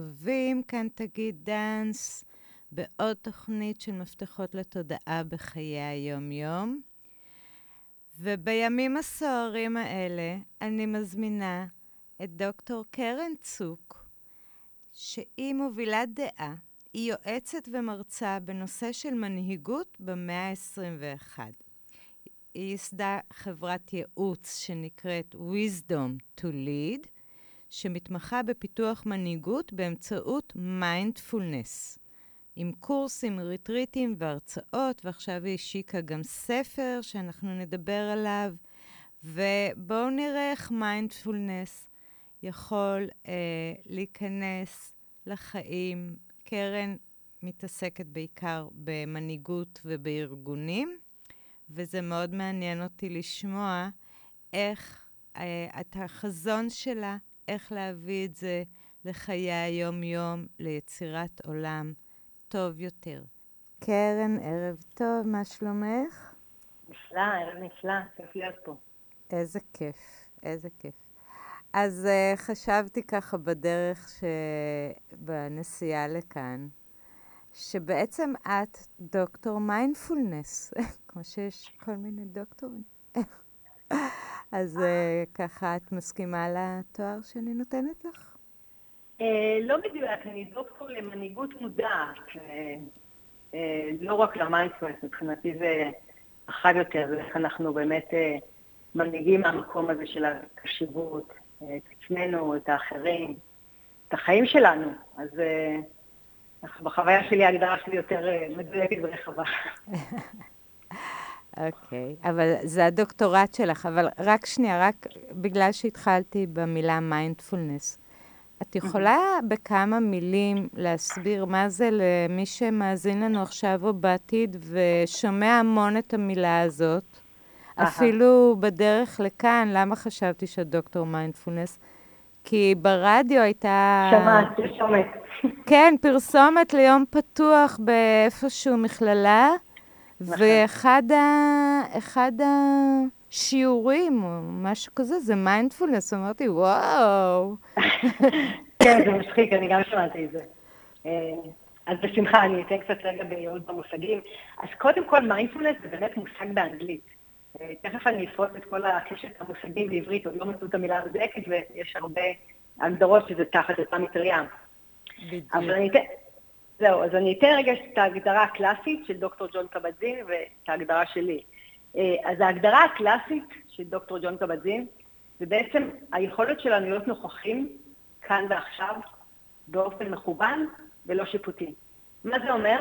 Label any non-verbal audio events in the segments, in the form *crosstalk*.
טובים, כאן תגיד דאנס, בעוד תוכנית של מפתחות לתודעה בחיי היום-יום. ובימים הסוערים האלה אני מזמינה את דוקטור קרן צוק, שהיא מובילת דעה, היא יועצת ומרצה בנושא של מנהיגות במאה ה-21. היא ייסדה חברת ייעוץ שנקראת Wisdom to Lead, שמתמחה בפיתוח מנהיגות באמצעות מיינדפולנס, עם קורסים, ריטריטים והרצאות, ועכשיו היא השיקה גם ספר שאנחנו נדבר עליו, ובואו נראה איך מיינדפולנס יכול אה, להיכנס לחיים. קרן מתעסקת בעיקר במנהיגות ובארגונים, וזה מאוד מעניין אותי לשמוע איך אה, את החזון שלה, איך להביא את זה לחיי היום-יום, ליצירת עולם טוב יותר. קרן, ערב טוב, מה שלומך? נפלא, ערב נפלא, כיף להיות פה. איזה כיף, איזה כיף. אז uh, חשבתי ככה בדרך שבנסיעה לכאן, שבעצם את דוקטור מיינדפולנס, *laughs* כמו שיש כל מיני דוקטורים. אז uh, ככה, את מסכימה לתואר שאני נותנת לך? Uh, לא מדויק, אני דוקטור למנהיגות מודעת. Uh, לא רק למיינדפולנס, מבחינתי זה רחב יותר, זה איך אנחנו באמת מנהיגים מהמקום הזה של הקשיבות, את עצמנו, את האחרים, את החיים שלנו. אז בחוויה שלי ההגדרה שלי יותר מדויקת ורחבה. *laughs* אוקיי, okay. אבל זה הדוקטורט שלך, אבל רק שנייה, רק בגלל שהתחלתי במילה מיינדפולנס. את יכולה בכמה מילים להסביר מה זה למי שמאזין לנו עכשיו או בעתיד ושומע המון את המילה הזאת? אפילו בדרך לכאן, למה חשבתי שאת דוקטור מיינדפולנס? כי ברדיו הייתה... שמעת, פרסומת. כן, פרסומת ליום פתוח באיפשהו מכללה, נכון. ואחד ה... השיעורים או משהו כזה, זה מיינדפולנס. אמרתי, וואו. *laughs* כן, זה מצחיק, אני גם שמעתי את זה. אה, אז בשמחה, אני אתן קצת רגע בייעוד במושגים. אז קודם כל, מיינדפולנס זה באמת מושג באנגלית. אה, תכף אני אפרוט את כל הקשת המושגים בעברית, עוד לא מצאו את המילה המדויקת, ויש הרבה הגדרות שזה תחת אותה מטריה. אבל אני אתן... זהו, אז אני אתן רגע את ההגדרה הקלאסית של דוקטור ג'ון קבזין ואת ההגדרה שלי. אה, אז ההגדרה הקלאסית של דוקטור ג'ון קבזין זה בעצם היכולת שלנו להיות נוכחים כאן ועכשיו באופן מכוון ולא שיפוטי. מה זה אומר?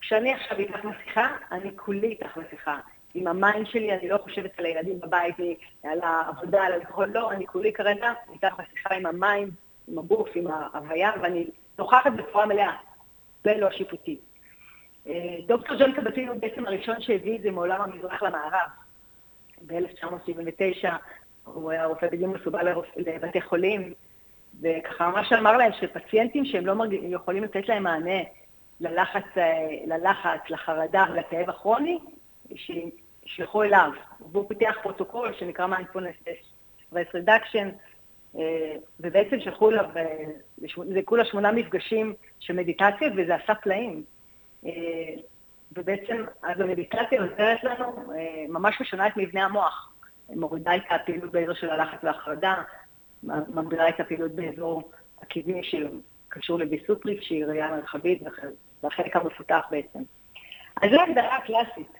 כשאני עכשיו איתך בשיחה, אני כולי איתך בשיחה. עם המים שלי, אני לא חושבת על הילדים בבית, על העבודה, על הלקוחות, לא, אני כולי כרגע איתך בשיחה עם המים, עם הגוף, עם ההוויה, ואני נוכחת בצורה מלאה, ולא שיפוטית. אה, דוקטור ג'ון קבטין הוא בעצם הראשון שהביא את זה מעולם המזרח למערב. ב-1979 הוא היה רופא בדיון מסובל לבתי חולים, וככה ממש אמר להם שפציינטים שהם לא מרג... יכולים לתת להם מענה ללחץ, אה, ללחץ, לחרדה ולכאב הכרוני, שישלחו אליו. והוא פיתח פרוטוקול שנקרא Mindfulness Stress Reduction, ובעצם שלחו אליו, זה כולה שמונה מפגשים של מדיטציות, וזה עשה פלאים. אה, ובעצם, אז המדיטציה עוזרת לנו, אה, ממש משנה את מבנה המוח. מורידה את הפעילות באזור של הלחץ והחרדה, מגבירה את הפעילות באזור הקדמי שקשור לוויסות רגשי, ראייה מרחבית, והחלק המפותח בעצם. אז זו ההגדרה הקלאסית.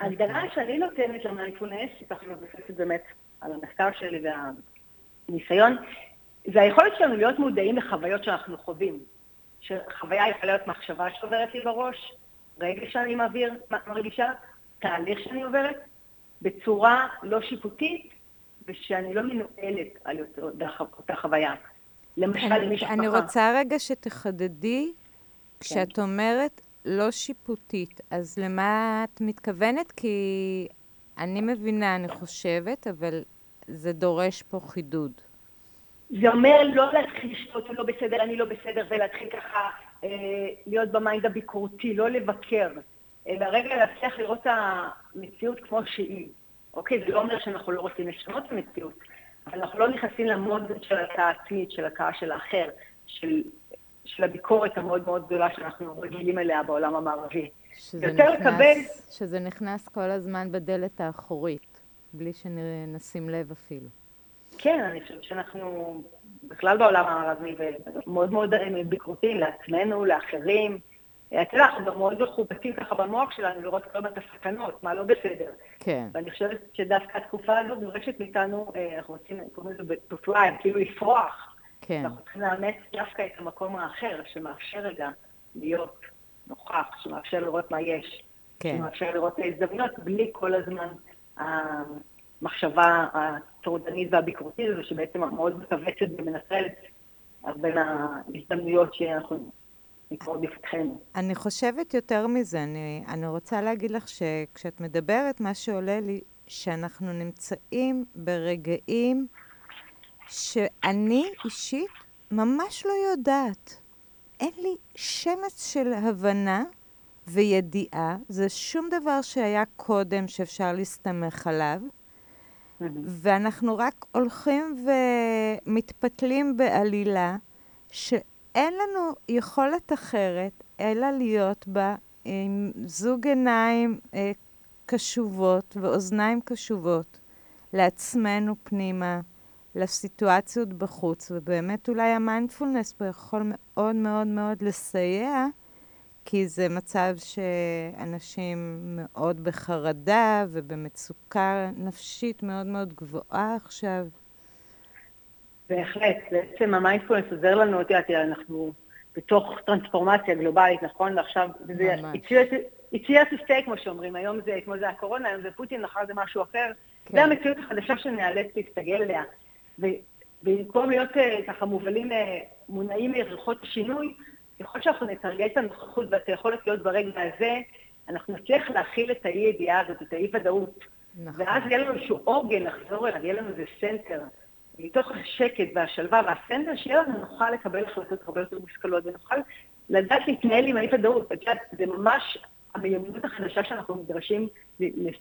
ההגדרה שאני נותנת למיינדפולנס, שככה מבוססת באמת על המחקר שלי והניסיון, זה היכולת שלנו להיות מודעים לחוויות שאנחנו חווים. שחוויה יכולה להיות מחשבה שעוברת לי בראש, רגע שאני מעביר, מרגישה, תהליך שאני עוברת, בצורה לא שיפוטית, ושאני לא מנוהלת על אותה חוויה. למשל, אני, משפחה... אני רוצה רגע שתחדדי, כן. כשאת אומרת לא שיפוטית, אז למה את מתכוונת? כי אני מבינה, אני חושבת, אבל זה דורש פה חידוד. זה אומר לא להתחיל לשתות, הוא לא בסדר, אני לא בסדר, ולהתחיל ככה אה, להיות במיינד הביקורתי, לא לבקר, אלא רגע להצליח לראות את המציאות כמו שהיא. אוקיי, זה לא אומר שאנחנו לא רוצים לשנות את המציאות, אבל אנחנו לא נכנסים למוד של העצמית, של הקאה של האחר, של, של הביקורת המאוד מאוד גדולה שאנחנו רגילים אליה בעולם המערבי. שזה נכנס, לקבל... שזה נכנס כל הזמן בדלת האחורית, בלי שנשים לב אפילו. כן, אני חושבת שאנחנו בכלל בעולם הערבי מאוד מאוד ביקורתיים לעצמנו, לאחרים. אתה יודע, אנחנו גם מאוד מחופשים ככה במוח שלנו לראות כל הזמן את הסכנות, מה לא בסדר. כן. ואני חושבת שדווקא התקופה הזאת דורשת מאיתנו, אה, אנחנו רוצים, קוראים לזה בטופליים, כאילו לפרוח. כן. אנחנו צריכים לאמץ דווקא את המקום האחר, שמאפשר רגע להיות נוכח, שמאפשר לראות מה יש. כן. שמאפשר לראות את ההזדמנויות בלי כל הזמן המחשבה הטורדנית והביקורתית הזו, שבעצם מאוד מכווצת ומנטרלת בין ההזדמנויות שאנחנו. אני חושבת יותר מזה, אני, אני רוצה להגיד לך שכשאת מדברת, מה שעולה לי, שאנחנו נמצאים ברגעים שאני אישית ממש לא יודעת. אין לי שמץ של הבנה וידיעה, זה שום דבר שהיה קודם שאפשר להסתמך עליו, ואנחנו רק הולכים ומתפתלים בעלילה שאין לנו יכולת אחרת אלא להיות בה עם זוג עיניים אה, קשובות ואוזניים קשובות לעצמנו פנימה, לסיטואציות בחוץ, ובאמת אולי המיינדפולנס פה יכול מאוד מאוד מאוד לסייע, כי זה מצב שאנשים מאוד בחרדה ובמצוקה נפשית מאוד מאוד גבוהה עכשיו. בהחלט, בעצם המיינדפולנס עוזר לנו, את יודעת, אנחנו בתוך טרנספורמציה גלובלית, נכון? ועכשיו, ממש. it's here to stay, כמו שאומרים, היום זה, כמו זה הקורונה, היום זה פוטין, אחר זה משהו אחר. כן. זה המציאות החדשה שנאלץ להסתגל אליה. ובמקום להיות uh, ככה מובלים, uh, מונעים מריחות השינוי, ככל שאנחנו נתרגל את הנוכחות ואת היכולת להיות ברגע הזה, אנחנו נצליח להכיל את האי-ידיעה הזאת, את האי-ודאות. נכון. ואז יהיה לנו איזשהו עוגן לחזור אליו, יהיה לנו איזה center. מתוך השקט והשלווה וה center, שיהיה לנו נוכל לקבל החלטות הרבה יותר מושכלות, ונוכל לדעת להתנהל עם האי-ודאות. את יודעת, זה ממש המיומנות החדשה שאנחנו נדרשים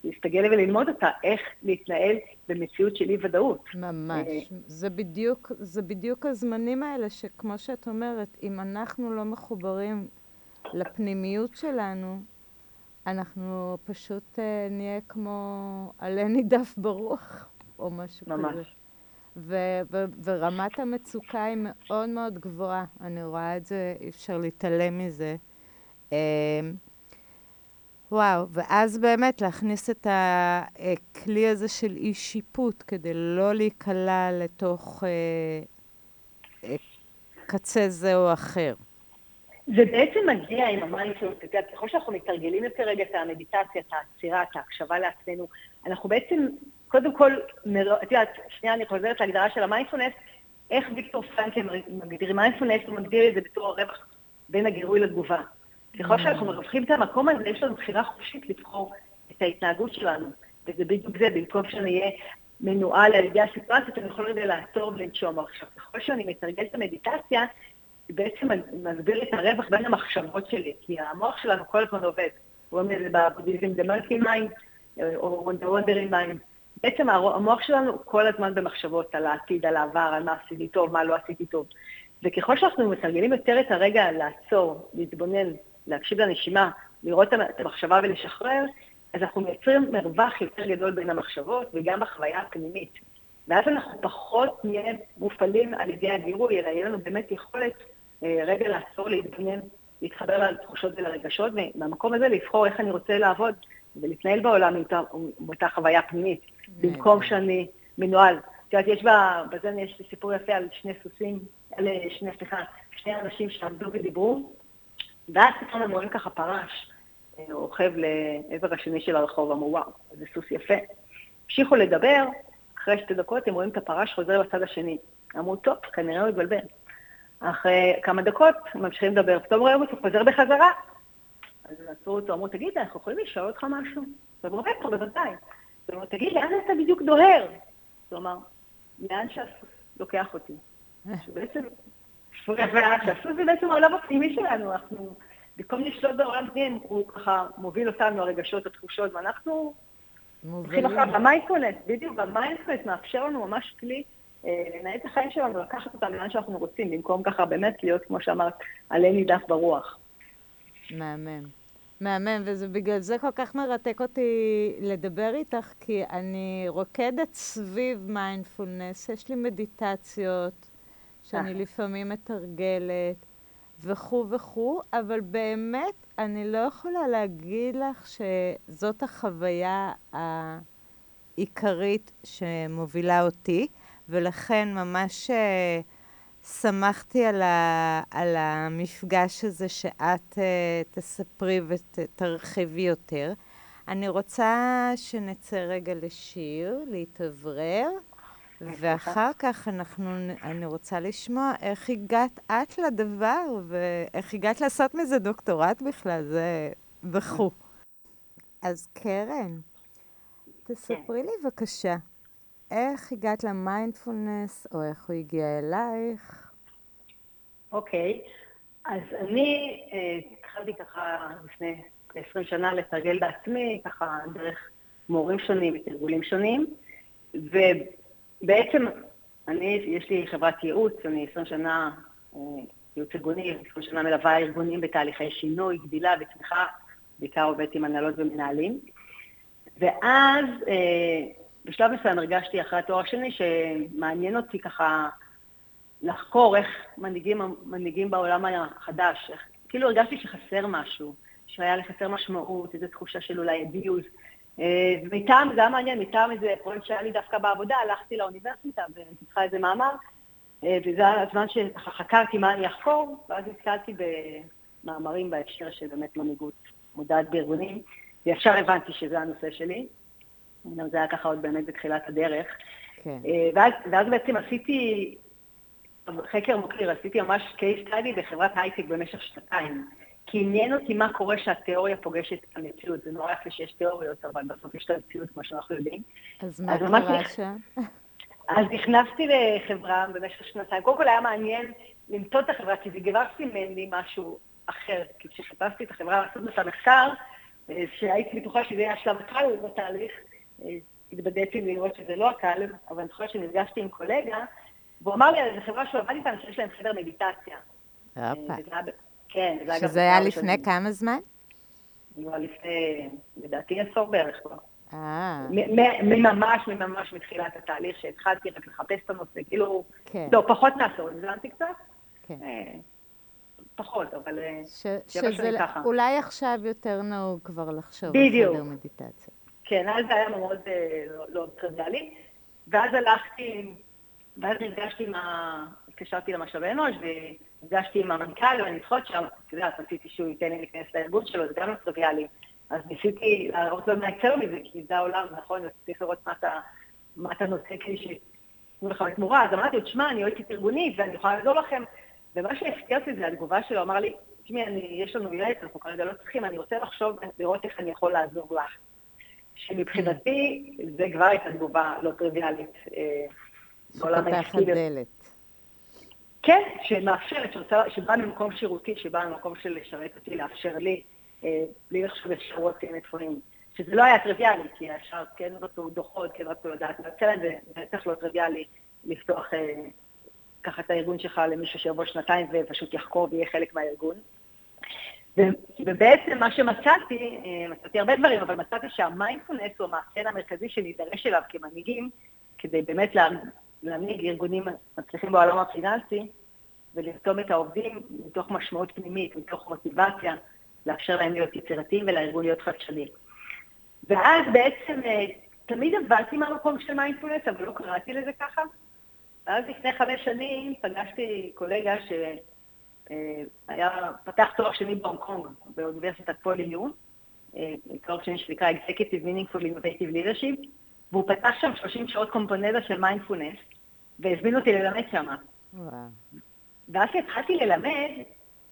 להסתגל וללמוד אותה, איך להתנהל במציאות של אי-ודאות. ממש. אה, זה בדיוק, זה בדיוק הזמנים האלה, שכמו שאת אומרת, אם אנחנו לא מחוברים לפנימיות שלנו, אנחנו פשוט uh, נהיה כמו עלה נידף ברוח, או משהו ממש. כזה. ו- ו- ורמת המצוקה היא מאוד מאוד גבוהה. אני רואה את זה, אי אפשר להתעלם מזה. וואו, ואז באמת להכניס את הכלי הזה של אי שיפוט כדי לא להיקלע לתוך אה, אה, קצה זה או אחר. זה בעצם מגיע עם את יודעת, ככל שאנחנו מתרגלים יותר רגע את המדיטציה, את העצירה, את ההקשבה לעצמנו, אנחנו בעצם, קודם כל, את יודעת, שנייה אני חוזרת להגדרה של המיינדפולנס, איך ויקטור פרנקל מגדיר מיינדפולנס, הוא מגדיר את זה בתור הרווח בין הגירוי לתגובה. ככל. שאנחנו מרווחים את המקום הזה, יש לנו בחירה חופשית לבחור את ההתנהגות שלנו. וזה בדיוק זה, במקום שאני אהיה מנוהל על ידי הסיטואציות, אני יכול רגע לעצור ולנשום. עכשיו, ככל שאני מתרגל את המדיטציה, בעצם מסביר את הרווח בין המחשבות שלי, כי המוח שלנו כל הזמן עובד. רואים את זה בבודהיזם, the monkey mind, או the wandering. בעצם המוח שלנו כל הזמן במחשבות על העתיד, על העבר, על מה עשיתי טוב, מה לא עשיתי טוב. וככל שאנחנו מתרגלים יותר את הרגע לעצור, להתבונן, להקשיב לנשימה, לראות את המחשבה ולשחרר, אז אנחנו מייצרים מרווח יותר גדול בין המחשבות וגם בחוויה הפנימית. ואז אנחנו פחות נהיה מופעלים על ידי הגירוי, אלא יהיה לנו באמת יכולת אה, רגע לעצור, להתבונן, להתחבר לתחושות ולרגשות, ומהמקום הזה לבחור איך אני רוצה לעבוד ולהתנהל בעולם עם אותה חוויה פנימית, במקום שאני מנוהל. את יודעת, יש בזה יש סיפור יפה על שני סוסים, על שני, סליחה, שני אנשים שעמדו ודיברו, ואז פתאום הם רואים ככה פרש, אה, רוכב לעבר השני של הרחוב, אמרו, וואו, זה סוס יפה. המשיכו לדבר, אחרי שתי דקות הם רואים את הפרש חוזר לצד השני. אמרו, טוב, כנראה הוא התבלבל. אחרי כמה דקות ממשיכים לדבר, פתאום רואים אותו חוזר בחזרה. אז עצרו אותו, אמרו, תגיד, אנחנו יכולים לשאול אותך משהו? אז הוא אומר, בוודאי. אז אמרו, תגיד, לאן אתה בדיוק דוהר? כלומר, לאן שהסוס לוקח אותי. שבעצם שהסוס זה בעצם העולם הפנימי שלנו, אנחנו, במקום לשלוט בעולם פנים, הוא ככה מוביל אותנו, הרגשות, התחושות, ואנחנו הולכים אחריו. המיינדפולנס, בדיוק, המיינדפולנס מאפשר לנו ממש כלי לנהל את החיים שלנו, לקחת אותם לאן שאנחנו רוצים, במקום ככה באמת להיות, כמו שאמרת, עלה נידף ברוח. מהמם. מהמם, וזה בגלל זה כל כך מרתק אותי לדבר איתך, כי אני רוקדת סביב מיינדפולנס, יש לי מדיטציות שאני לפעמים מתרגלת, וכו' וכו', אבל באמת אני לא יכולה להגיד לך שזאת החוויה העיקרית שמובילה אותי, ולכן ממש... אה, שמחתי על, ה, על המפגש הזה שאת uh, תספרי ותרחיבי יותר. אני רוצה שנצא רגע לשיר, להתאוורר, ואחר כך אנחנו, אני רוצה לשמוע איך הגעת את לדבר, ואיך הגעת לעשות מזה דוקטורט בכלל, זה וכו'. אז קרן, תספרי לי בבקשה, איך הגעת למיינדפולנס, או איך הוא הגיע אלייך? אוקיי, okay. אז אני uh, התחלתי ככה לפני 20 שנה לתרגל בעצמי, ככה דרך מורים שונים ותרגולים שונים, ובעצם אני, יש לי חברת ייעוץ, אני 20 שנה uh, ייעוץ ארגוני, 20 שנה מלווה ארגונים בתהליכי שינוי, גדילה וצמיחה, בעיקר עובדת עם הנהלות ומנהלים. ואז uh, בשלב מסוים הרגשתי אחרי התואר השני שמעניין אותי ככה לחקור איך מנהיגים, מנהיגים בעולם החדש, איך, כאילו הרגשתי שחסר משהו, שהיה לחסר משמעות, איזו תחושה של אולי אביוז. אה, ומטעם, זה היה מעניין, מטעם איזה פרויקט שהיה לי דווקא בעבודה, הלכתי לאוניברסיטה ופיתחה איזה מאמר, אה, וזה היה הזמן שחקרתי מה אני אחקור, ואז נתקלתי במאמרים בהקשר של באמת מנהיגות מודעת בארגונים, וישר הבנתי שזה הנושא שלי. זה היה ככה עוד באמת בתחילת הדרך. כן. אה, ואז, ואז בעצם עשיתי חקר מוקיר, עשיתי ממש case study בחברת הייטק במשך שנתיים. כי עניין אותי מה קורה שהתיאוריה פוגשת את המציאות. זה נורא יפה שיש תיאוריות, אבל בסוף יש את המציאות, כמו שאנחנו יודעים. אז מה קרה שם? אז נכנסתי לחברה במשך שנתיים. קודם כל היה מעניין למצוא את החברה, כי זה כבר סימן לי משהו אחר. כי כשחיפשתי את החברה לעשות את המחקר, אה, שהייתי בטוחה שזה יהיה השלב הקל בתהליך, התבדיתי לראות שזה לא הקל, אבל אני זוכרת שנפגשתי עם קולגה, והוא אמר לי על איזה חברה שהוא עבד איתנו שיש להם חדר מדיטציה. כן, זה אגב... שזה היה לפני כמה זמן? היה לפני, לדעתי עשור בערך כבר. אה. ממש, ממש מתחילת התהליך שהתחלתי רק לחפש את הנושא, כאילו, כן. לא, פחות מעשור, הבנתי קצת. כן. אה, פחות, אבל אה, שזה אולי עכשיו יותר נהוג כבר לחשוב על חדר מדיטציה. כן, אז זה היה מאוד אה, לא, לא טריוויאלי. ואז הלכתי, ואז נפגשתי עם ה... התקשרתי למשאבי אנוש, ונפגשתי עם המנכ"ל, ואני זוכרת שם, את יודעת, רציתי שהוא ייתן לי להיכנס לארגון שלו, זה גם לא טריוויאלי. אז ניסיתי להראות לו מה יצא מזה, כי זה העולם, נכון, וצריך לראות מה אתה, מה אתה נושא כדי שייתנו לך בתמורה. אז אמרתי לו, תשמע, אני יועצת ארגונית, ואני יכולה לעזור לכם. ומה שהפתיע אותי זה התגובה שלו, אמר לי, תשמעי, יש לנו ילד, אנחנו כרגע לא צריכים, אני רוצה לחשוב, לראות איך אני יכול לעזור לך. שמבחינתי זה כבר הייתה תגובה לא טריוויאלית. אה, שפתחת דלת. כן, שמאפשרת, שבאה ממקום שירותי, שבאה ממקום של לשרת אותי, לאפשר לי, אה, בלי לחשוב אפשרות נתונים. שזה לא היה טריוויאלי, כי אפשר כן רצו דוחות, כן רצו לדעת מה להם, זה בטח לא טריוויאלי לפתוח אה, ככה את הארגון שלך למישהו שיבוא שנתיים ופשוט יחקור ויהיה חלק מהארגון. ובעצם מה שמצאתי, אה, מצאתי הרבה דברים, אבל מצאתי שהמיינדפולנס הוא המאפיין המרכזי שנידרש אליו כמנהיגים, כדי באמת להנהיג ארגונים מצליחים בעולם הפיננסי, ולרתום את העובדים מתוך משמעות פנימית, מתוך מוטיבציה, לאפשר להם להיות יצירתיים ולארגון להיות חדשני. ואז בעצם אה, תמיד עבדתי מהמקום של מיינדפולנס, אבל לא קראתי לזה ככה. ואז לפני חמש שנים פגשתי קולגה ש... אה, פתח תואר שני בהונג קונג, באוניברסיטת Poly U, אה, תואר שני שנקרא Executive Meaningful Innovative Leadership, והוא פתח שם 30 שעות קומפונדה של מיינדפולנס, והזמין אותי ללמד שם. ואז כשהתחלתי ללמד,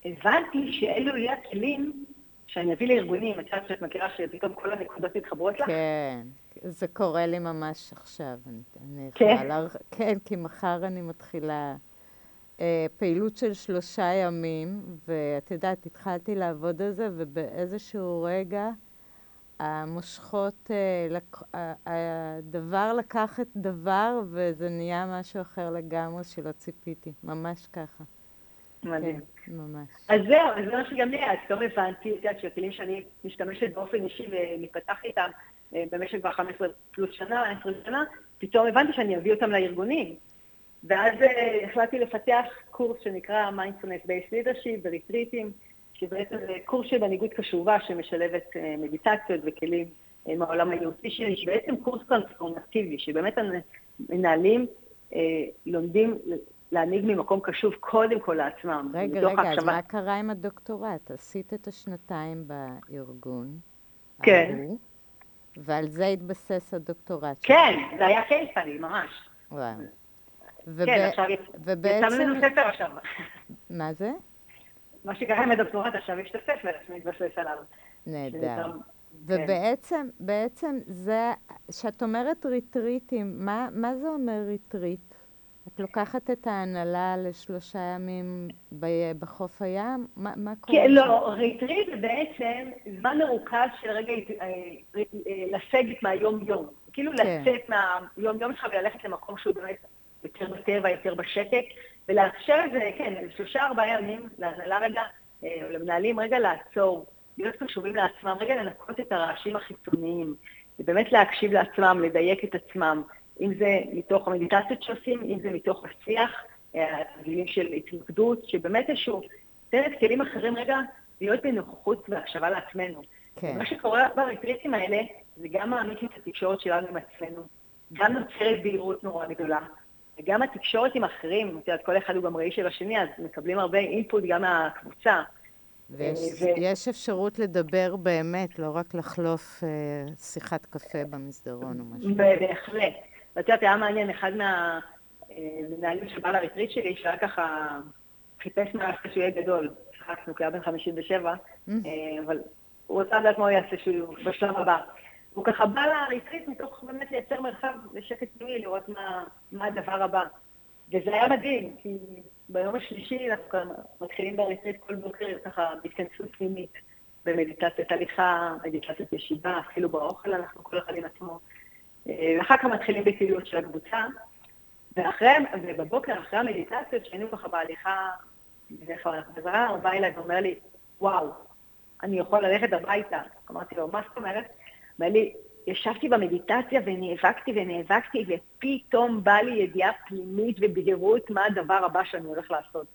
הבנתי שאלו יהיו הכלים שאני אביא לארגונים, את יודעת שאת מכירה שפתאום כל הנקודות מתחברות לך? כן, זה קורה לי ממש עכשיו. אני, אני כן? יכולה... כן, כי מחר אני מתחילה אה, פעילות של שלושה ימים, ואת יודעת, התחלתי לעבוד על זה, ובאיזשהו רגע המושכות, הדבר לקח את דבר, וזה נהיה משהו אחר לגמרי שלא ציפיתי. ממש ככה. מדהים. כן, ממש. אז זהו, אז זה מה שגם לי, אז פתאום הבנתי, את יודעת, שהכלים שאני משתמשת באופן אישי ומתפתחת איתם במשך כבר 15 פלוס שנה, 20 שנה, פתאום הבנתי שאני אביא אותם לארגונים. ואז החלטתי לפתח קורס שנקרא Mindfulness Based Leadership וריטריטים, שבעצם זה קורס של מנהיגות קשובה שמשלבת מדיטציות וכלים מהעולם הייעוצי שלי, שבעצם קורס טרנספורמטיבי, שבאמת המנהלים לומדים להנהיג ממקום קשוב קודם כל לעצמם. רגע, רגע, אז מה קרה עם הדוקטורט? עשית את השנתיים בארגון. כן. ועל זה התבסס הדוקטורט. כן, זה היה Case study, ממש. וואו. כן, עכשיו יצא ממנו ספר עכשיו. מה זה? מה שקרה עם הדוקטורט, עכשיו יש את הספר שמתבסס עליו. נהדר. ובעצם, בעצם זה, כשאת אומרת ריטריטים, מה, מה זה אומר ריטריט? את לוקחת את ההנהלה לשלושה ימים בחוף הים? מה, מה קורה? כן, לא, ריטריט זה בעצם זמן מרוכז של רגע לסגת מהיום-יום. כאילו כן. לצאת מהיום-יום שלך וללכת למקום שהוא באמת יותר בטבע, יותר בשקט, ולאפשר את זה, כן, שלושה ארבעה ימים להנהלה רגע, או למנהלים רגע לעצור, להיות קשובים לעצמם, רגע לנקות את הרעשים החיצוניים, ובאמת להקשיב לעצמם, לדייק את עצמם. אם זה מתוך המדיטציות שעושים, אם זה מתוך השיח, הגילים של התמקדות, שבאמת איזשהו, תן כלים אחרים רגע להיות בנוכחות והקשבה לעצמנו. כן. מה שקורה בריטריטים האלה, זה גם מעמיק את התקשורת שלנו עם עצמנו, גם נוצרת בהירות נורא גדולה, וגם התקשורת עם אחרים, את יודעת, כל אחד הוא גם ראי של השני, אז מקבלים הרבה אינפוט גם מהקבוצה. ויש ו... אפשרות לדבר באמת, לא רק לחלוף אה, שיחת קפה במסדרון או משהו. בהחלט. ואת יודעת, היה מעניין, אחד מהמנהלים שבא לריטריט שלי, שהיה ככה, חיפש מה יעשה שהוא יהיה גדול. צחקנו, כי היה בן 57, mm. אבל הוא רצה לדעת מה הוא יעשה שהוא בשלב הבא. הוא ככה בא לריטריט מתוך באמת לייצר מרחב לשקט פנימי, לראות מה, מה הדבר הבא. וזה היה מדהים, כי ביום השלישי אנחנו מתחילים בריטריט כל בוקר ככה בהתכנסות פנימית, במדיטציית הליכה, מדיטציית ישיבה, אפילו באוכל אנחנו כל אחד עם עצמו. ואחר כך מתחילים בפעילות של הקבוצה, ואחרי, ובבוקר, אחרי המדיטציות, שהיינו ככה בהליכה, בדרך כלל אנחנו חזרה, הוא בא אליי ואומר לי, וואו, אני יכול ללכת הביתה. אמרתי לו, מה זאת אומרת? אומר לי, ישבתי במדיטציה ונאבקתי ונאבקתי, ופתאום בא לי ידיעה פנימית ובהירות מה הדבר הבא שאני הולך לעשות.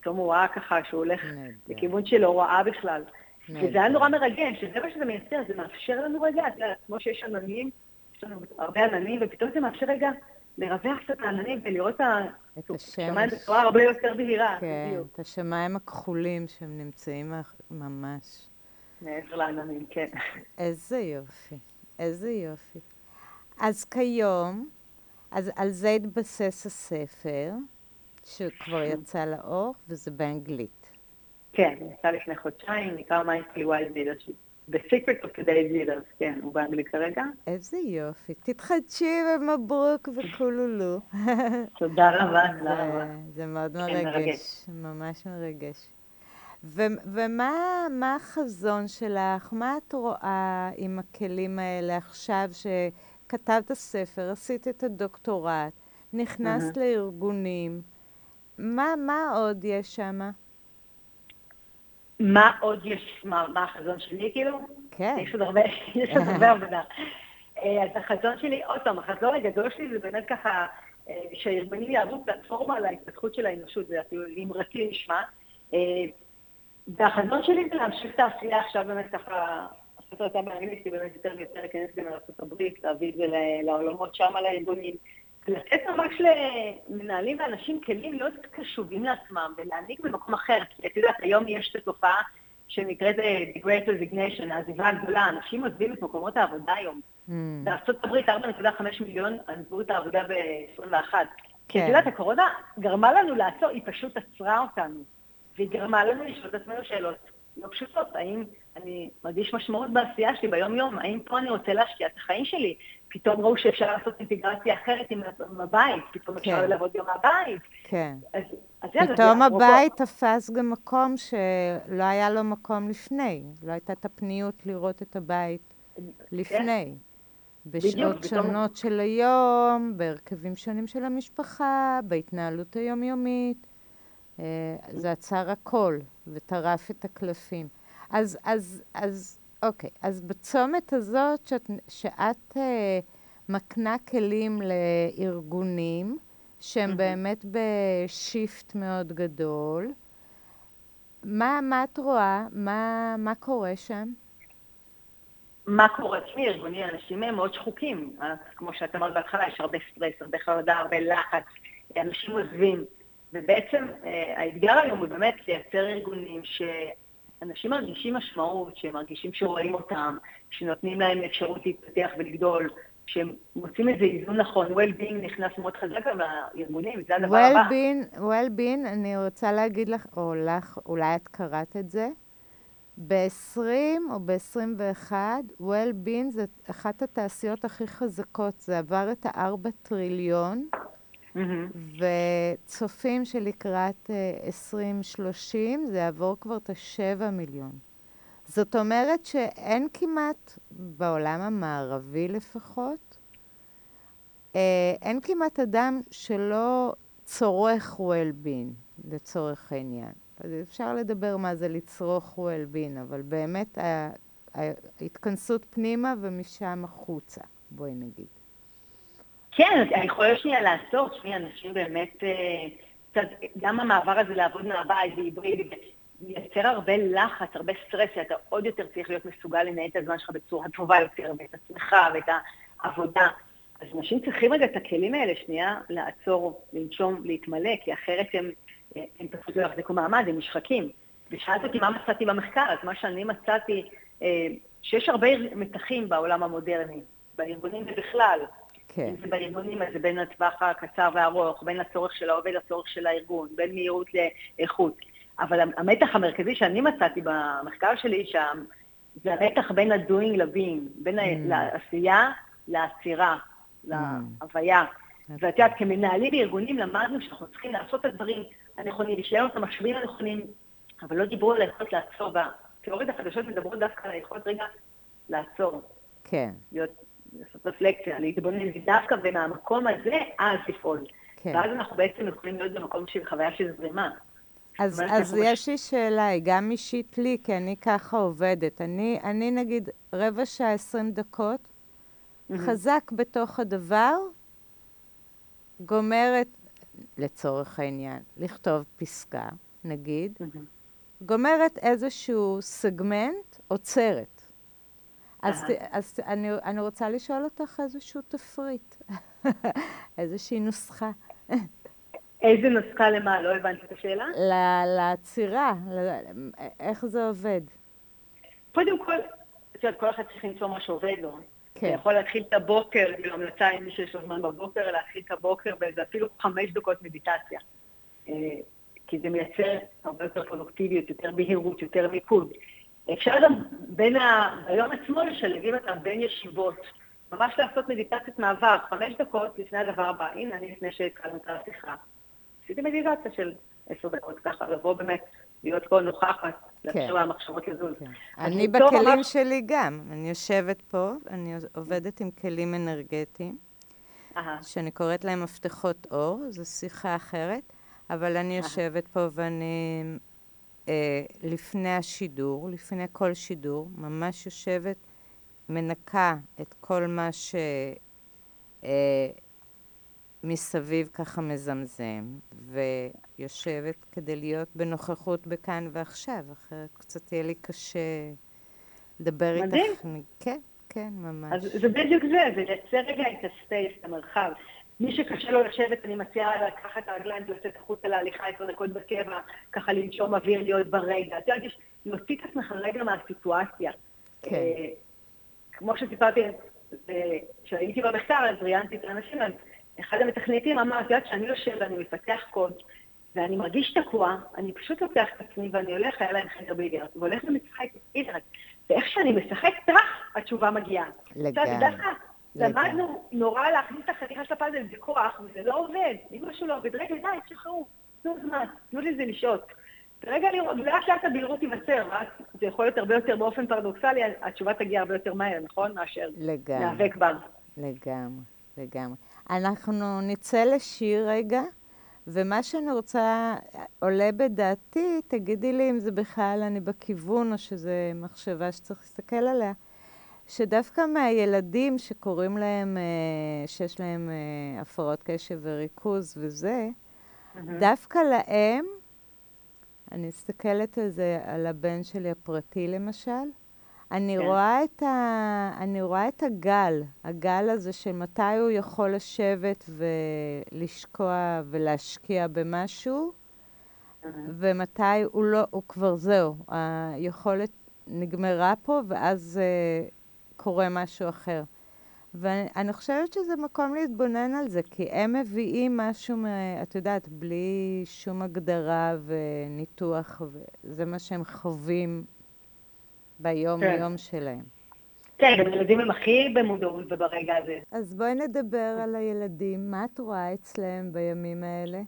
פתאום הוא ראה ככה שהוא הולך לכיוון של הוראה בכלל. וזה היה נורא מרגש, שזה מה שזה מייצר, זה מאפשר לנו רגע, אתה יודע, כמו שיש עננים, יש לנו הרבה עננים, ופתאום זה מאפשר רגע לרווח קצת העננים ולראות את השמיים בצורה הרבה יותר בהירה. כן, את השמיים הכחולים שהם נמצאים ממש. מעבר לעננים, כן. איזה יופי, איזה יופי. אז כיום, אז על זה התבסס הספר, שכבר יצא לאור, וזה באנגלית. כן, יצא לפני חודשיים, נקרא Mindfully Wise Leadership. The Secret of Today's Leaders, כן, הוא באנגלית כרגע. איזה יופי. תתחדשי ומברוק וכולולו. תודה רבה, תודה רבה. זה מאוד כן, מרגש, ממש מרגש. ומה החזון שלך? מה את רואה עם הכלים האלה עכשיו שכתבת ספר, עשית את הדוקטורט, נכנסת לארגונים? מה, מה עוד יש שם? מה עוד יש, מה, מה החזון שלי כאילו? כן. יש עוד הרבה, *laughs* יש עוד הרבה עבודה. אה, אז החזון שלי, עוד פעם, החזון הגדול שלי זה באמת ככה, אה, שהארגונים יעברו פלטפורמה להתפתחות של האנושות, זה אפילו אמרתי נשמע. והחזון שלי זה להמשיך את העשייה עכשיו באמת ככה, הספר יצא באנגלית, כי באמת יותר ויותר להיכנס גם לארה"ב, להביא את זה לעולמות שם, לארגונים. לתת ממש למנהלים ואנשים כלים להיות קשובים לעצמם ולהעניק במקום אחר. כי את יודעת, היום יש את התופעה שנקראת אה, The Great Resignation, העזיבה הגדולה. אנשים עוזבים את מקומות העבודה היום. Mm. בארה"ב 4.5 מיליון עזבו את העבודה ב-21. כן. כי את יודעת, הקורונה גרמה לנו לעצור, היא פשוט עצרה אותנו. והיא גרמה לנו לשאול את עצמנו שאלות לא פשוטות. האם אני מרגיש משמעות בעשייה שלי ביום-יום? האם פה אני רוצה להשקיע את החיים שלי? פתאום ראו שאפשר לעשות אינטגרציה אחרת עם הבית, פתאום כן. אפשר לעבוד גם מהבית. כן. אז, אז פתאום אז הבית תפס גם מקום שלא היה לו מקום לפני. לא הייתה את הפניות לראות את הבית. לפני. בשעות בדיוק, שונות. של היום, בהרכבים שונים של המשפחה, בהתנהלות היומיומית. אה, זה עצר הכל וטרף את הקלפים. אז, אז, אז, אוקיי, אז בצומת הזאת שאת, שאת אה, מקנה כלים לארגונים, שהם mm-hmm. באמת בשיפט מאוד גדול, מה, מה את רואה? מה, מה קורה שם? מה קורה? תשמעי, ארגונים, אנשים הם מאוד שחוקים. כמו שאת אמרת בהתחלה, יש הרבה סטרס, הרבה חרדה, הרבה לחץ, אנשים עוזבים. ובעצם אה, האתגר היום הוא באמת לייצר ארגונים שאנשים מרגישים משמעות, שהם מרגישים שרואים אותם, שנותנים להם אפשרות להתפתח ולגדול, שהם מוצאים איזה איזון נכון. well-being נכנס מאוד חזק גם לארגונים, זה הדבר הבא. well-being, אני רוצה להגיד לך, או לך, אולי את קראת את זה, ב-20 או ב-21, well-being זה אחת התעשיות הכי חזקות, זה עבר את ה-4 טריליון, mm-hmm. וצופים שלקראת 2030 זה יעבור כבר את ה-7 מיליון. זאת אומרת שאין כמעט, בעולם המערבי לפחות, אה, אין כמעט אדם שלא צורך well-being, לצורך העניין. אז אפשר לדבר מה זה לצרוך well-being, אבל באמת ההתכנסות פנימה ומשם החוצה, בואי נגיד. כן, אני יכולה שנייה לעצור, שנייה, אנשים באמת, אה, גם המעבר הזה לעבוד מהבית והיברידי, מייצר הרבה לחץ, הרבה סטרס, שאתה עוד יותר צריך להיות מסוגל לנהל את הזמן שלך בצורה טובה יותר, ואת עצמך ואת העבודה. אז אנשים צריכים רגע את הכלים האלה, שנייה, לעצור, לנשום, להתמלא, כי אחרת הם, הם פשוט לא יחזיקו מעמד, הם נשחקים. ושאלת אותי מה מצאתי במחקר, אז מה שאני מצאתי, אה, שיש הרבה מתחים בעולם המודרני, בארגונים ובכלל. כן. אם זה בארגונים, אז זה בין הטווח הקצר והארוך, בין הצורך של העובד לצורך של הארגון, בין מהירות לאיכות. אבל המתח המרכזי שאני מצאתי במחקר שלי שם, זה המתח בין ה-doing ל-being, בין mm. לעשייה לעצירה, mm. להוויה. ואת יודעת, כמנהלים בארגונים למדנו שאנחנו צריכים לעשות את הדברים הנכונים, לשלם את המשאבים הנכונים, אבל לא דיברו על היכולת לעצור. והתיאוריות החדשות מדברות דווקא על היכולת רגע לעצור. כן. להיות, לעשות רפלקציה, להתבונן, דווקא ומהמקום הזה, אז לפעול. כן. ואז אנחנו בעצם יכולים להיות במקום של חוויה של זרימה. אז, אז יש לי שאלה, היא גם אישית לי, כי אני ככה עובדת. אני, אני נגיד רבע שעה, עשרים דקות, mm-hmm. חזק בתוך הדבר, גומרת, לצורך העניין, לכתוב פסקה, נגיד, mm-hmm. גומרת איזשהו סגמנט, עוצרת. אז. אז אני, אני רוצה לשאול אותך איזשהו תפריט, *laughs* איזושהי נוסחה. איזה נוסחה למה? לא הבנתי את השאלה. לעצירה, איך זה עובד? קודם כל, את יודעת, כל אחד צריך למצוא מה שעובד לו. כן. אתה יכול להתחיל את הבוקר, כאילו המלצה עם מי שיש לו זמן בבוקר, להתחיל את הבוקר באיזה אפילו חמש דקות מדיטציה. אה, כי זה מייצר הרבה יותר פרודוקטיביות, יותר בהירות, יותר מיקוד. אפשר גם בין ה... ביום עצמו לשלבים אותם בין ישיבות. ממש לעשות מדיטציית מעבר, חמש דקות לפני הדבר הבא. הנה, אני לפני שהתחלנו את השיחה. עשיתי מדיטציה של עשר דקות, ככה לבוא באמת, להיות פה נוכחת, לאפשר כן. למחשבות לזוז. כן. אני בכלים. שלי גם, אני יושבת פה, אני עובדת עם כלים אנרגטיים, שאני קוראת להם מפתחות אור, זו שיחה אחרת, אבל אני יושבת פה ואני, לפני השידור, לפני כל שידור, ממש יושבת, מנקה את כל מה ש... אה, ככה מזמזם, ויושבת כדי להיות בנוכחות בכאן ועכשיו, אחרת קצת יהיה לי קשה לדבר איתך. מדהים. כן, כן, ממש. אז זה בדיוק זה, זה לייצר רגע את הספייס, את המרחב. מי שקשה לו לשבת, אני מציעה לקחת את הרגליים ולצאת החוצה להליכה עשר דקות בקבע, ככה לנשום אוויר, להיות ברגע. את יודעת, יש להוציא את עצמך רגע מהסיטואציה. כן. אה, כמו שסיפרתי, כשהייתי במחקר, אז ראיינתי את האנשים, אחד המתכנתים אמר, את יודעת, כשאני יושב ואני מפתח קוד, ואני מרגיש תקוע, אני פשוט לוקח את עצמי ואני הולך, היה להם חדר ביליארד, והולך ומשחק ביליארד. ואיך שאני משחק טראח, התשובה מגיעה. לגמרי. למדנו נורא להכניס את החתיכה של הפאזל בכוח, וזה לא עובד. אם משהו לא עובד, רגע, די, תשחררו, תנו זמן, תנו לזה לשהות. רגע לראות, לאט לאט הבהירות תיווצר, זה יכול להיות הרבה יותר באופן פרדוקסלי, התשובה תגיע הרבה יותר מהר, נכון? מאשר להיאבק בה. לגמרי, לגמרי. אנחנו נצא לשיר רגע, ומה שאני רוצה, עולה בדעתי, תגידי לי אם זה בכלל אני בכיוון, או שזו מחשבה שצריך להסתכל עליה, שדווקא מהילדים שקוראים להם, אה, שיש להם אה, הפרעות קשב וריכוז וזה, mm-hmm. דווקא להם, אני מסתכלת על זה, על הבן שלי הפרטי למשל, אני, כן. רואה את ה... אני רואה את הגל, הגל הזה של מתי הוא יכול לשבת ולשקוע ולהשקיע במשהו, ומתי הוא לא, הוא כבר זהו, היכולת נגמרה פה, ואז uh, קורה משהו אחר. ואני חושבת שזה מקום להתבונן על זה, כי הם מביאים משהו, את יודעת, בלי שום הגדרה וניתוח, וזה מה שהם חווים ביום-יום כן. שלהם. כן, גם ילדים הם הכי במודעות וברגע הזה. אז בואי נדבר על הילדים. מה את רואה אצלם בימים האלה?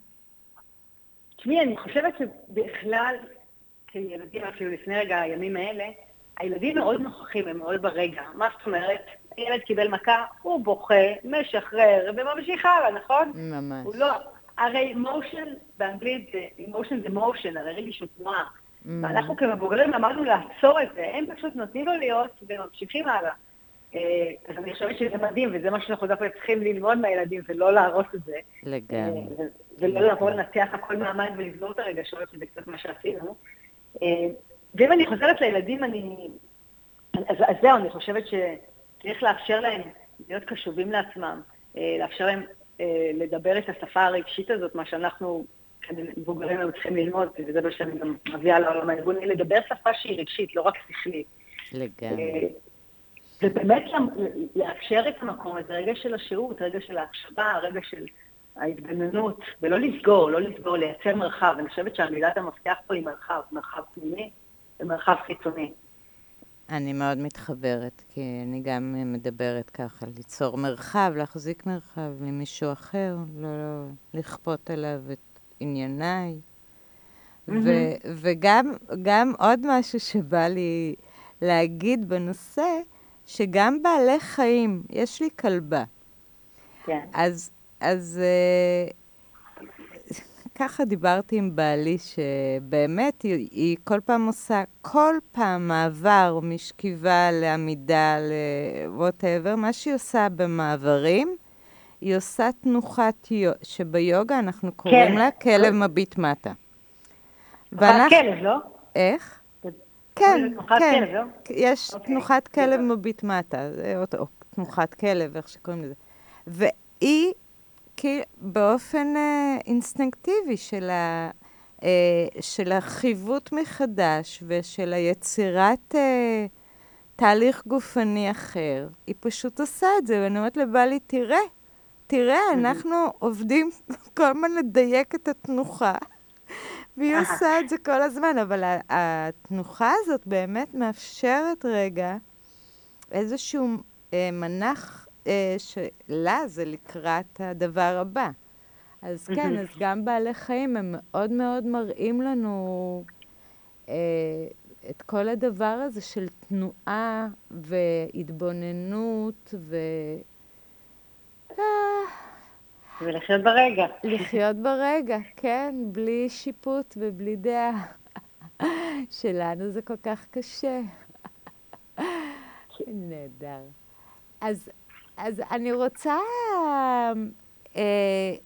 תשמעי, אני חושבת שבכלל, כילדים, אפילו לפני רגע, הימים האלה, הילדים מאוד נוכחים, הם מאוד ברגע. מה זאת אומרת? ילד קיבל מכה, הוא בוכה, משחרר, וממשיך הלאה, נכון? ממש. הוא לא... הרי מושן, באנגלית זה, מושן זה מושן, הרי רגישות תנועה. Mm. ואנחנו כמבוגרים למדנו לעצור את זה, הם פשוט נותנים לו להיות וממשיכים הלאה. אה, אז אני חושבת שזה מדהים, וזה מה שאנחנו דווקא צריכים ללמוד מהילדים, ולא להרוס את זה. לגמרי. אה, ולא לבוא לנתח הכל מעמד ולסגור את הרגשות, שזה קצת מה שעשינו. אה, ואם אני חוזרת לילדים, אני... אז, אז זהו, אני חושבת שצריך לאפשר להם להיות קשובים לעצמם, לאפשר להם לדבר את השפה הרגשית הזאת, מה שאנחנו מבוגרים היו צריכים ללמוד, וזה מה שאני גם מביאה לעולם הארגוני, לדבר שפה שהיא רגשית, לא רק שכלית. לגמרי. אה, ובאמת לאפשר את המקום הזה, רגע של השהות, רגע של ההקשבה, רגע של ההתגננות, ולא לסגור, לא לסגור, לייצר מרחב. אני חושבת שהמילת המפתח פה היא מרחב, מרחב פנימי ומרחב חיצוני. אני מאוד מתחברת, כי אני גם מדברת ככה, ליצור מרחב, להחזיק מרחב למישהו אחר, לא, לא לכפות עליו את ענייניי. Mm-hmm. וגם עוד משהו שבא לי להגיד בנושא, שגם בעלי חיים, יש לי כלבה. כן. אז, אז uh, ככה דיברתי עם בעלי, שבאמת היא, היא כל פעם עושה, כל פעם מעבר משכיבה לעמידה, לווטאבר, מה שהיא עושה במעברים, היא עושה תנוחת יו... שביוגה אנחנו קוראים כן. לה כלב מביט מטה. תנוחת כלב, לא? איך? כן, כן. לא? יש אוקיי. תנוחת כלב מביט מטה, או תנוחת כלב, איך שקוראים לזה. והיא, כי באופן אה, אינסטינקטיבי של, ה, אה, של החיווט מחדש ושל היצירת אה, תהליך גופני אחר, היא פשוט עושה את זה, ואני אומרת לבעלי, תראה, תראה, אנחנו עובדים *laughs* כל הזמן לדייק את התנוחה, *laughs* והיא עושה את זה כל הזמן, אבל התנוחה הזאת באמת מאפשרת רגע איזשהו אה, מנח אה, שלה זה לקראת הדבר הבא. אז כן, אז גם בעלי חיים הם מאוד מאוד מראים לנו אה, את כל הדבר הזה של תנועה והתבוננות ו... ולחיות ברגע. לחיות ברגע, כן, בלי שיפוט ובלי דעה. שלנו זה כל כך קשה. נהדר. אז, אז אני רוצה אה,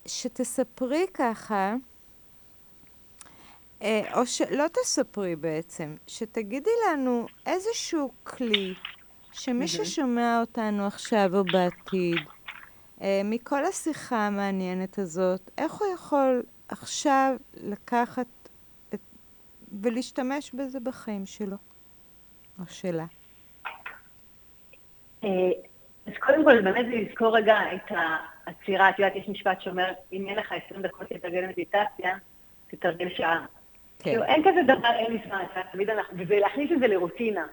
שתספרי ככה, אה, או שלא תספרי בעצם, שתגידי לנו איזשהו כלי שמי ששומע אותנו עכשיו או בעתיד, אה, מכל השיחה המעניינת הזאת, איך הוא יכול עכשיו לקחת את, ולהשתמש בזה בחיים שלו, או שלה? אז קודם כל, באמת זה לזכור רגע את העצירה. את יודעת, יש משפט שאומר, אם אין לך 20 דקות לתרגל מדיטציה, תתרגל שעה. כן. כאילו, אין כזה דבר, אין לי זמן, תמיד אנחנו, ולהכניס את זה לרוטינה.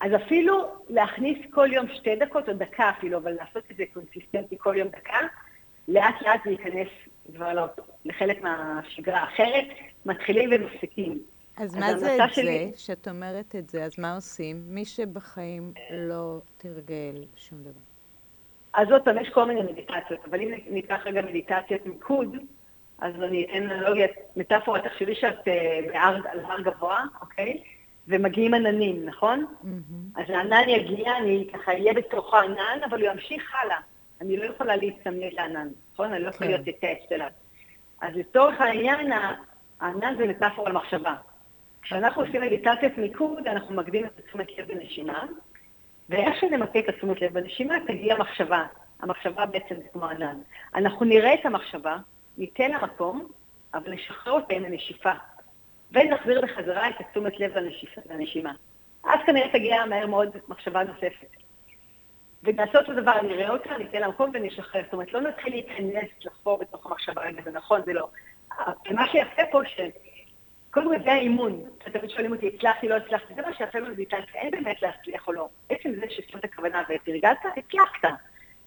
אז אפילו להכניס כל יום שתי דקות או דקה אפילו, אבל לעשות את זה קונסיסטנטי כל יום דקה, לאט לאט זה ייכנס כבר לא, לחלק מהשגרה האחרת, מתחילים ומפסיקים. אז מה זה את שלי... זה, שאת אומרת את זה, אז מה עושים? מי שבחיים לא תרגל שום דבר. אז עוד פעם, יש כל מיני מדיטציות, אבל אם ניקח רגע מדיטציית מיקוד, אז אני אתן אנלוגיה, מטאפורה, תחשבי שאת אה, בהר, על הר גבוה, אוקיי? ומגיעים עננים, נכון? Mm-hmm. אז הענן יגיע, אני ככה אהיה בתוך הענן, אבל הוא ימשיך הלאה. אני לא יכולה להצטמד לענן, נכון? אני לא יכולה כן. להיות טקסט אליו. אז לצורך העניין, הענן זה מטאפורה למחשבה. כשאנחנו עושים מדיטציית מיקוד, אנחנו מקדים את לב בנשימה, ואיך שנמקד את תשומת לב בנשימה, תגיע מחשבה. המחשבה בעצם זה כמו ענן. אנחנו נראה את המחשבה, ניתן לה מקום, אבל נשחרר אותה עם הנשיפה. ונחזיר בחזרה את תשומת לב לנשימה. אז כנראה תגיע מהר מאוד מחשבה נוספת. ונעשה אותו דבר, נראה אותה, ניתן לה מקום ונשחרר. זאת אומרת, לא נתחיל להיכנס, לחפור בתוך המחשבה, רגע, זה נכון, זה לא. מה שיפה פה, קודם כל זה האימון. תמיד שואלים אותי, הצלחתי, לא הצלחתי, זה מה שיפה במדיטציה, אין באמת להצליח או לא. עצם זה ששמת הכוונה ותרגלת, הצלחת.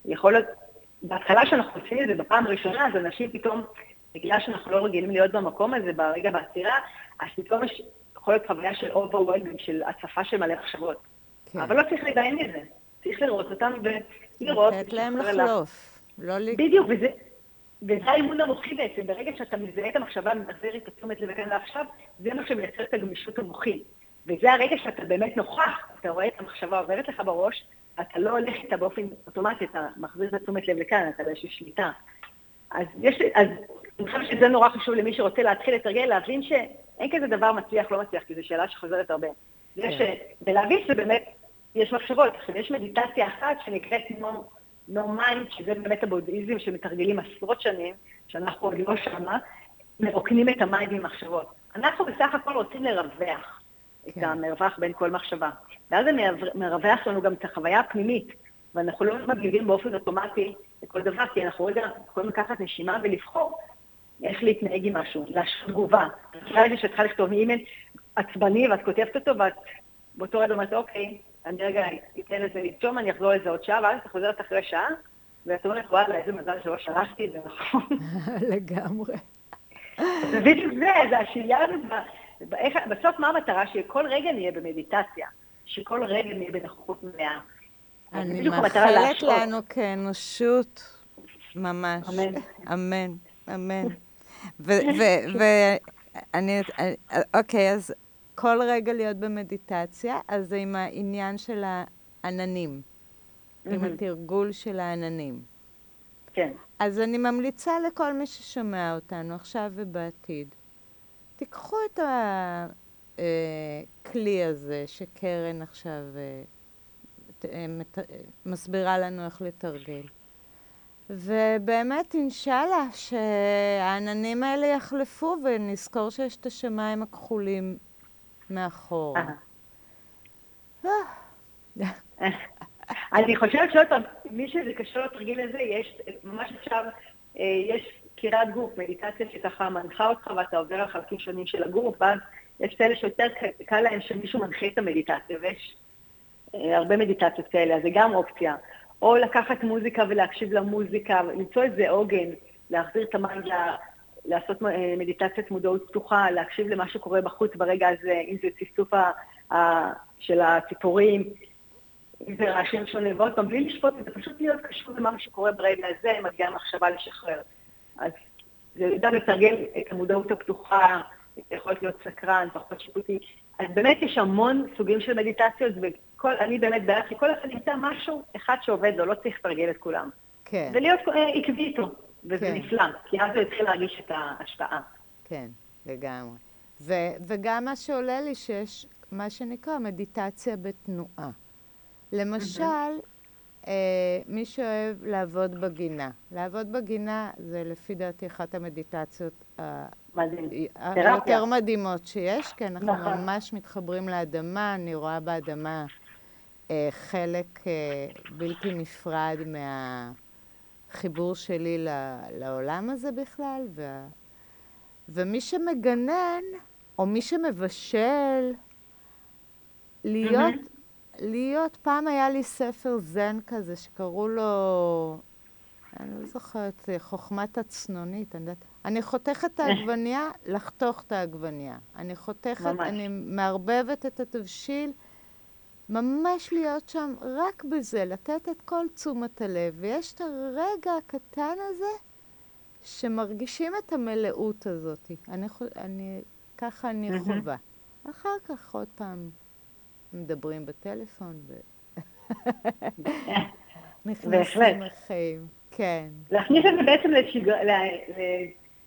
יכול להיות, בהתחלה שאנחנו עושים את זה בפעם הראשונה, אז אנשים פתאום, בגלל שאנחנו לא רגילים להיות במקום הזה ברגע בעצירה, אז פתאום יש, יכול להיות חוויה של overwhelming, של הצפה של מלא מחשבות. כן. אבל לא צריך לדמיין את זה. צריך לראות אותם ולראות. לתת להם לחלוף. לא ל... בדיוק, וזה, וזה האימון המוחי בעצם, ברגע שאתה מזהה את המחשבה, מחזיר את התשומת לב כאן ועכשיו, זה מה שמייצר את הגמישות המוחית. וזה הרגע שאתה באמת נוכח, אתה רואה את המחשבה עוברת לך בראש, אתה לא הולך איתה באופן אוטומטי, אתה מחזיר את התשומת לב לכאן, אתה באיזושהי שליטה. אז יש, אז אני חושבת שזה נורא חשוב למי שרוצה להתחיל לתרגל, להבין שאין כזה דבר מצליח, לא מצליח, כי זו שאלה שחוזרת הרבה. כן. ש... ולהבין שזה באמת, יש מחשבות. עכשיו, יש מדיטציה אחת שנקראת no mind, שזה באמת הבודהיזם שמתרגלים עשרות שנים, שאנחנו עוד לא שמה, מרוקנים את ה mind ממחשבות. אנחנו בסך הכל רוצים לרווח כן. את המרווח בין כל מחשבה. ואז זה מרווח לנו גם את החוויה הפנימית, ואנחנו לא מגיבים באופן אוטומטי לכל דבר, כי אנחנו רגע יכולים לקחת נשימה ולבחור איך להתנהג עם משהו, להשהות תגובה. תחשבי לי שאת צריכה לכתוב אימייל עצבני ואת כותבת אותו ואת באותו רגע אומרת, אוקיי, אני רגע אתן לזה לנשום, אני אחזור לזה עוד שעה, ואז את חוזרת אחרי שעה, ואת אומרת, וואלה, איזה מזל שלא שלחתי את זה, נכון? *laughs* לגמרי. זה בדיוק זה, זה השהייה הזאת. בסוף מה המטרה? שכל רגע נהיה במדיטציה, שכל רגע נהיה בנוכחות מלאה. אני מאחלת לנו כאנושות, ממש. אמן. אמן, אמן. *laughs* ואני, אוקיי, אז כל רגע להיות במדיטציה, אז זה עם העניין של העננים, mm-hmm. עם התרגול של העננים. כן. אז אני ממליצה לכל מי ששומע אותנו עכשיו ובעתיד, תיקחו את הכלי הזה שקרן עכשיו אה, אה, מסבירה לנו איך לתרגל. ובאמת, אינשאללה, שהעננים האלה יחלפו ונזכור שיש את השמיים הכחולים מאחור. אה. אני חושבת שעוד פעם, מי שזה קשור לתרגיל הזה, יש, ממש אפשר, אה, יש קירת גוף, מדיטציה שככה מנחה אותך ואתה עובר על חלקים שונים של הגוף, ואז יש כאלה שיותר קל להם שמישהו מנחה את המדיטציה, ויש אה, הרבה מדיטציות כאלה, אז זה גם אופציה. או לקחת מוזיקה ולהקשיב למוזיקה, למצוא איזה עוגן, להחזיר את המים לעשות אה, מדיטציית מודעות פתוחה, להקשיב למה שקורה בחוץ ברגע הזה, אם זה ציפצוף של הציפורים, אם זה רעשים שונים, ועוד פעם, בלי לשפוט את זה, פשוט להיות קשור למה שקורה ברגע הזה, מגיעה מחשבה לשחרר. אז זה גם לתרגל את המודעות הפתוחה, זה יכול להיות סקרן, פחות שיפוטי. אז באמת יש המון סוגים של מדיטציות, ואני באמת בעד שכל אחד ימצא משהו אחד שעובד לו, לא צריך לתרגל את כולם. כן. ולהיות אה, עקבי איתו. וזה כן. נפלא, כי אז הוא התחיל להרגיש את ההשפעה. כן, לגמרי. ו- וגם מה שעולה לי שיש מה שנקרא מדיטציה בתנועה. למשל, אה, מי שאוהב לעבוד בגינה. לעבוד בגינה זה לפי דעתי אחת המדיטציות היותר מדהימות שיש, כי אנחנו נכון. ממש מתחברים לאדמה, אני רואה באדמה אה, חלק אה, בלתי נפרד מה... החיבור שלי לעולם הזה בכלל, וה... ומי שמגנן, או מי שמבשל, להיות, mm-hmm. להיות, פעם היה לי ספר זן כזה שקראו לו, אני לא זוכרת, חוכמת הצנונית, אני יודעת. אני חותכת את העגבנייה, לחתוך את העגבנייה. אני חותכת, ממש. אני מערבבת את התבשיל, ממש להיות שם רק בזה, לתת את כל תשומת הלב. ויש את הרגע הקטן הזה שמרגישים את המלאות הזאת. אני, אני, ככה אני חווה. אחר כך עוד פעם מדברים בטלפון ו... *laughs* נכנסים לחיים, כן. להכניס את זה בעצם לשגרה,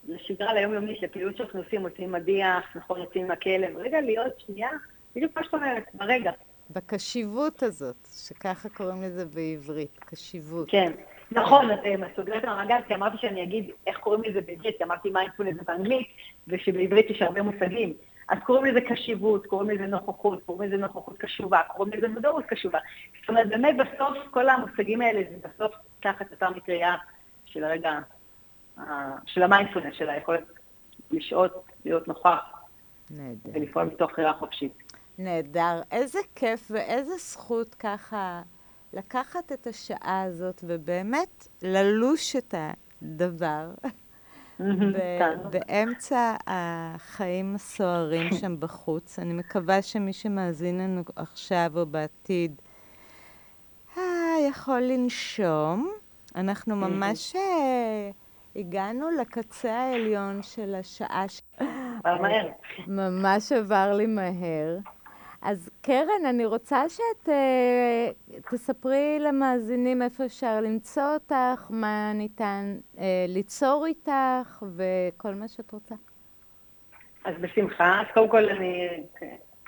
לשגרה ליומיומית, לפעילות שאנחנו עושים, עושים מדיח, נכון, יוצאים עם הכלב, רגע להיות שנייה, בדיוק מה שאת אומרת, ברגע. בקשיבות הזאת, שככה קוראים לזה בעברית, קשיבות. כן, נכון, את סוגרת המעגל, כי אמרתי שאני אגיד איך קוראים לזה בעברית, כי אמרתי מיינדפולנס באנגלית, ושבעברית יש הרבה מושגים. אז קוראים לזה קשיבות, קוראים לזה נוכחות, קוראים לזה נוכחות קשובה, קוראים לזה מודעות קשובה. זאת אומרת, באמת בסוף, כל המושגים האלה זה בסוף תחת אותה מטריה של הרגע, של המיינדפולנס, של היכולת לשהות, להיות נוכח. נהדר. ולפעול מתוך בחירה חופשית. נהדר. איזה כיף ואיזה זכות ככה לקחת את השעה הזאת ובאמת ללוש את הדבר. באמצע החיים הסוערים שם בחוץ. אני מקווה שמי שמאזין לנו עכשיו או בעתיד אה, יכול לנשום. אנחנו ממש אה, הגענו לקצה העליון של השעה. ממש עבר לי מהר. אז קרן, אני רוצה שאת uh, תספרי למאזינים איפה אפשר למצוא אותך, מה ניתן uh, ליצור איתך וכל מה שאת רוצה. אז בשמחה. אז קודם כל אני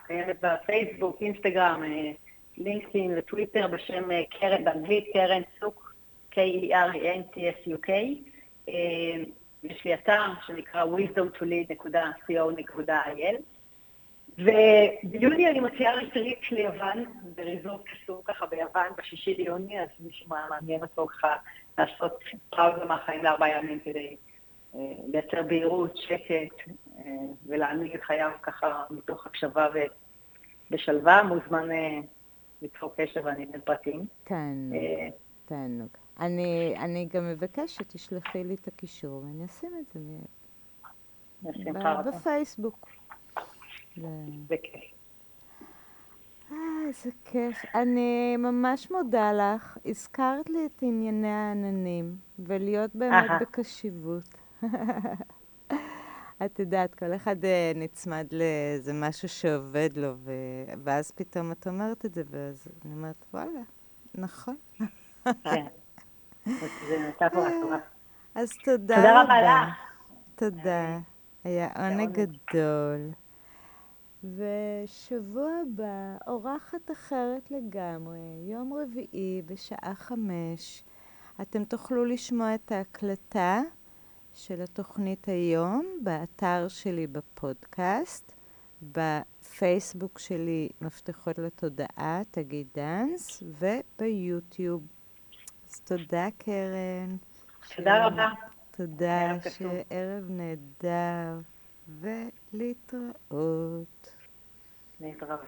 קיימת בפייסבוק, אינסטגרם, אה, לינקדאין וטוויטר בשם קרן, באנגלית קרן צוק, K-E-R-E-N-T-S-U-K. יש לי אתר שנקרא wisdomtolead.co.il. וביוני אני מציעה ריטריט ליוון, בריזורט קסום ככה ביוון, בשישי ליוני, אז מישהו מעניין אותו ככה לעשות פאוזה מהחיים לארבעה ימים כדי אה, לייצר בהירות, שקט, אה, ולהנהיג את חייו ככה מתוך הקשבה ושלווה, מוזמן אה, ליצור קשר ואני אתן פרטים. תענוג, תענוג. אני, אני גם מבקש שתשלחי לי את הקישור ואני אשים את זה בפייסבוק. זה כיף. אה, איזה כיף. אני ממש מודה לך. הזכרת לי את ענייני העננים, ולהיות באמת בקשיבות. *laughs* את יודעת, כל אחד אה, נצמד לאיזה משהו שעובד לו, ו... ואז פתאום את אומרת את זה, ואז אני אומרת, וואלה, נכון. כן. זה מטאפורה טובה. אז תודה רבה. תודה רבה לך. תודה. היה עונג גדול. ושבוע הבא, אורחת אחרת לגמרי, יום רביעי בשעה חמש. אתם תוכלו לשמוע את ההקלטה של התוכנית היום באתר שלי בפודקאסט, בפייסבוק שלי מפתחות לתודעה, תגיד דאנס, וביוטיוב. אז תודה, קרן. תודה רבה. תודה, שערב נהדר. ולהתראות. ね、いかが